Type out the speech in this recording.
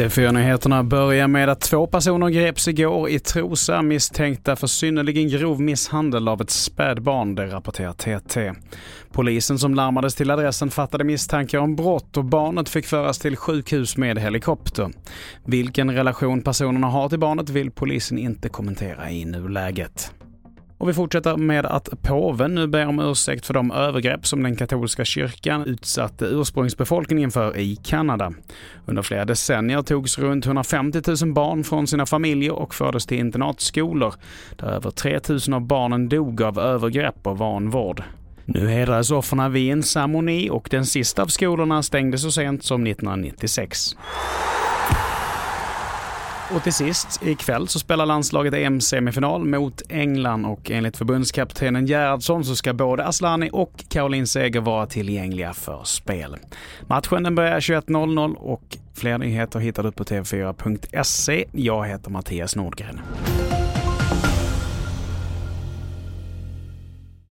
TV4-nyheterna börjar med att två personer greps igår i Trosa misstänkta för synnerligen grov misshandel av ett spädbarn, det rapporterar TT. Polisen som larmades till adressen fattade misstankar om brott och barnet fick föras till sjukhus med helikopter. Vilken relation personerna har till barnet vill polisen inte kommentera i nuläget. Och vi fortsätter med att påven nu ber om ursäkt för de övergrepp som den katolska kyrkan utsatte ursprungsbefolkningen för i Kanada. Under flera decennier togs runt 150 000 barn från sina familjer och fördes till internatskolor, där över 3 000 av barnen dog av övergrepp och vanvård. Nu hedrades offren vid en ceremoni och den sista av skolorna stängdes så sent som 1996. Och till sist, ikväll så spelar landslaget EM-semifinal mot England och enligt förbundskaptenen Gerhardsson så ska både Aslani och Caroline Seger vara tillgängliga för spel. Matchen den börjar 21.00 och fler nyheter hittar du på tv4.se. Jag heter Mattias Nordgren.